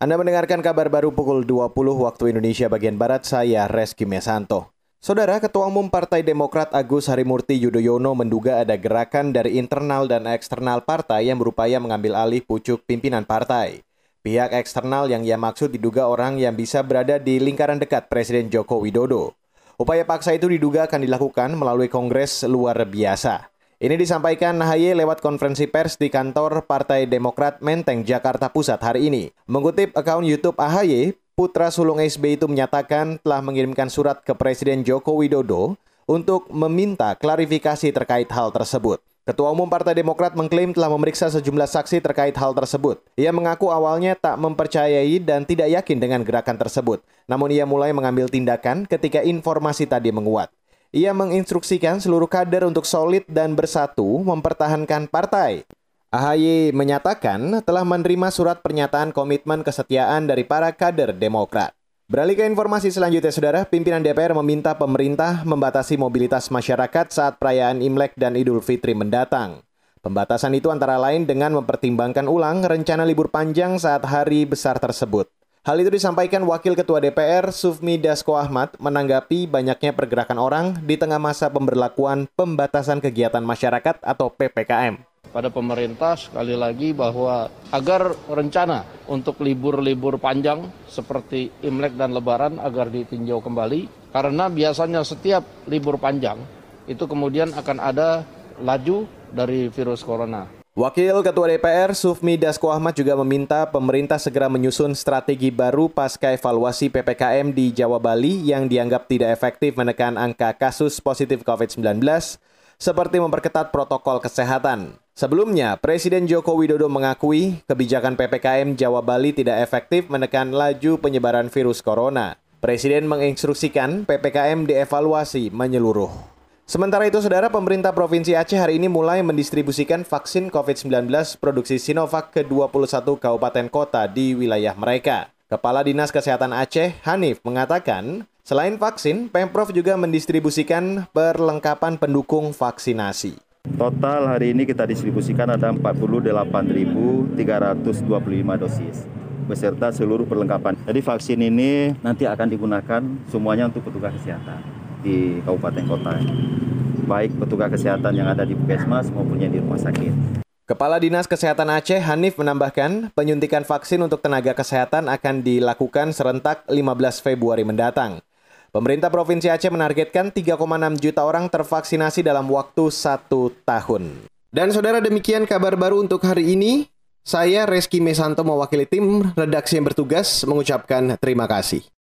Anda mendengarkan kabar baru pukul 20 waktu Indonesia bagian Barat, saya Reski Mesanto. Saudara Ketua Umum Partai Demokrat Agus Harimurti Yudhoyono menduga ada gerakan dari internal dan eksternal partai yang berupaya mengambil alih pucuk pimpinan partai. Pihak eksternal yang ia maksud diduga orang yang bisa berada di lingkaran dekat Presiden Joko Widodo. Upaya paksa itu diduga akan dilakukan melalui kongres luar biasa. Ini disampaikan Nahaye lewat konferensi pers di kantor Partai Demokrat Menteng, Jakarta Pusat hari ini. Mengutip akun YouTube AHY, putra sulung SB itu menyatakan telah mengirimkan surat ke Presiden Joko Widodo untuk meminta klarifikasi terkait hal tersebut. Ketua Umum Partai Demokrat mengklaim telah memeriksa sejumlah saksi terkait hal tersebut. Ia mengaku awalnya tak mempercayai dan tidak yakin dengan gerakan tersebut. Namun ia mulai mengambil tindakan ketika informasi tadi menguat. Ia menginstruksikan seluruh kader untuk solid dan bersatu mempertahankan partai. AHY menyatakan telah menerima surat pernyataan komitmen kesetiaan dari para kader Demokrat. Beralih ke informasi selanjutnya, Saudara, pimpinan DPR meminta pemerintah membatasi mobilitas masyarakat saat perayaan Imlek dan Idul Fitri mendatang. Pembatasan itu antara lain dengan mempertimbangkan ulang rencana libur panjang saat hari besar tersebut. Hal itu disampaikan Wakil Ketua DPR Sufmi Dasko Ahmad menanggapi banyaknya pergerakan orang di tengah masa pemberlakuan pembatasan kegiatan masyarakat atau PPKM. Pada pemerintah sekali lagi bahwa agar rencana untuk libur-libur panjang seperti Imlek dan Lebaran agar ditinjau kembali karena biasanya setiap libur panjang itu kemudian akan ada laju dari virus corona. Wakil Ketua DPR Sufmi Dasko Ahmad juga meminta pemerintah segera menyusun strategi baru pasca evaluasi PPKM di Jawa Bali yang dianggap tidak efektif menekan angka kasus positif COVID-19 seperti memperketat protokol kesehatan. Sebelumnya, Presiden Joko Widodo mengakui kebijakan PPKM Jawa Bali tidak efektif menekan laju penyebaran virus corona. Presiden menginstruksikan PPKM dievaluasi menyeluruh. Sementara itu, saudara pemerintah Provinsi Aceh hari ini mulai mendistribusikan vaksin COVID-19 produksi Sinovac ke 21 kabupaten kota di wilayah mereka. Kepala Dinas Kesehatan Aceh, Hanif, mengatakan, selain vaksin, Pemprov juga mendistribusikan perlengkapan pendukung vaksinasi. Total hari ini kita distribusikan ada 48.325 dosis beserta seluruh perlengkapan. Jadi vaksin ini nanti akan digunakan semuanya untuk petugas kesehatan di kabupaten kota, baik petugas kesehatan yang ada di puskesmas maupun yang di rumah sakit. Kepala Dinas Kesehatan Aceh Hanif menambahkan, penyuntikan vaksin untuk tenaga kesehatan akan dilakukan serentak 15 Februari mendatang. Pemerintah Provinsi Aceh menargetkan 3,6 juta orang tervaksinasi dalam waktu satu tahun. Dan saudara demikian kabar baru untuk hari ini. Saya Reski Mesanto mewakili tim redaksi yang bertugas mengucapkan terima kasih.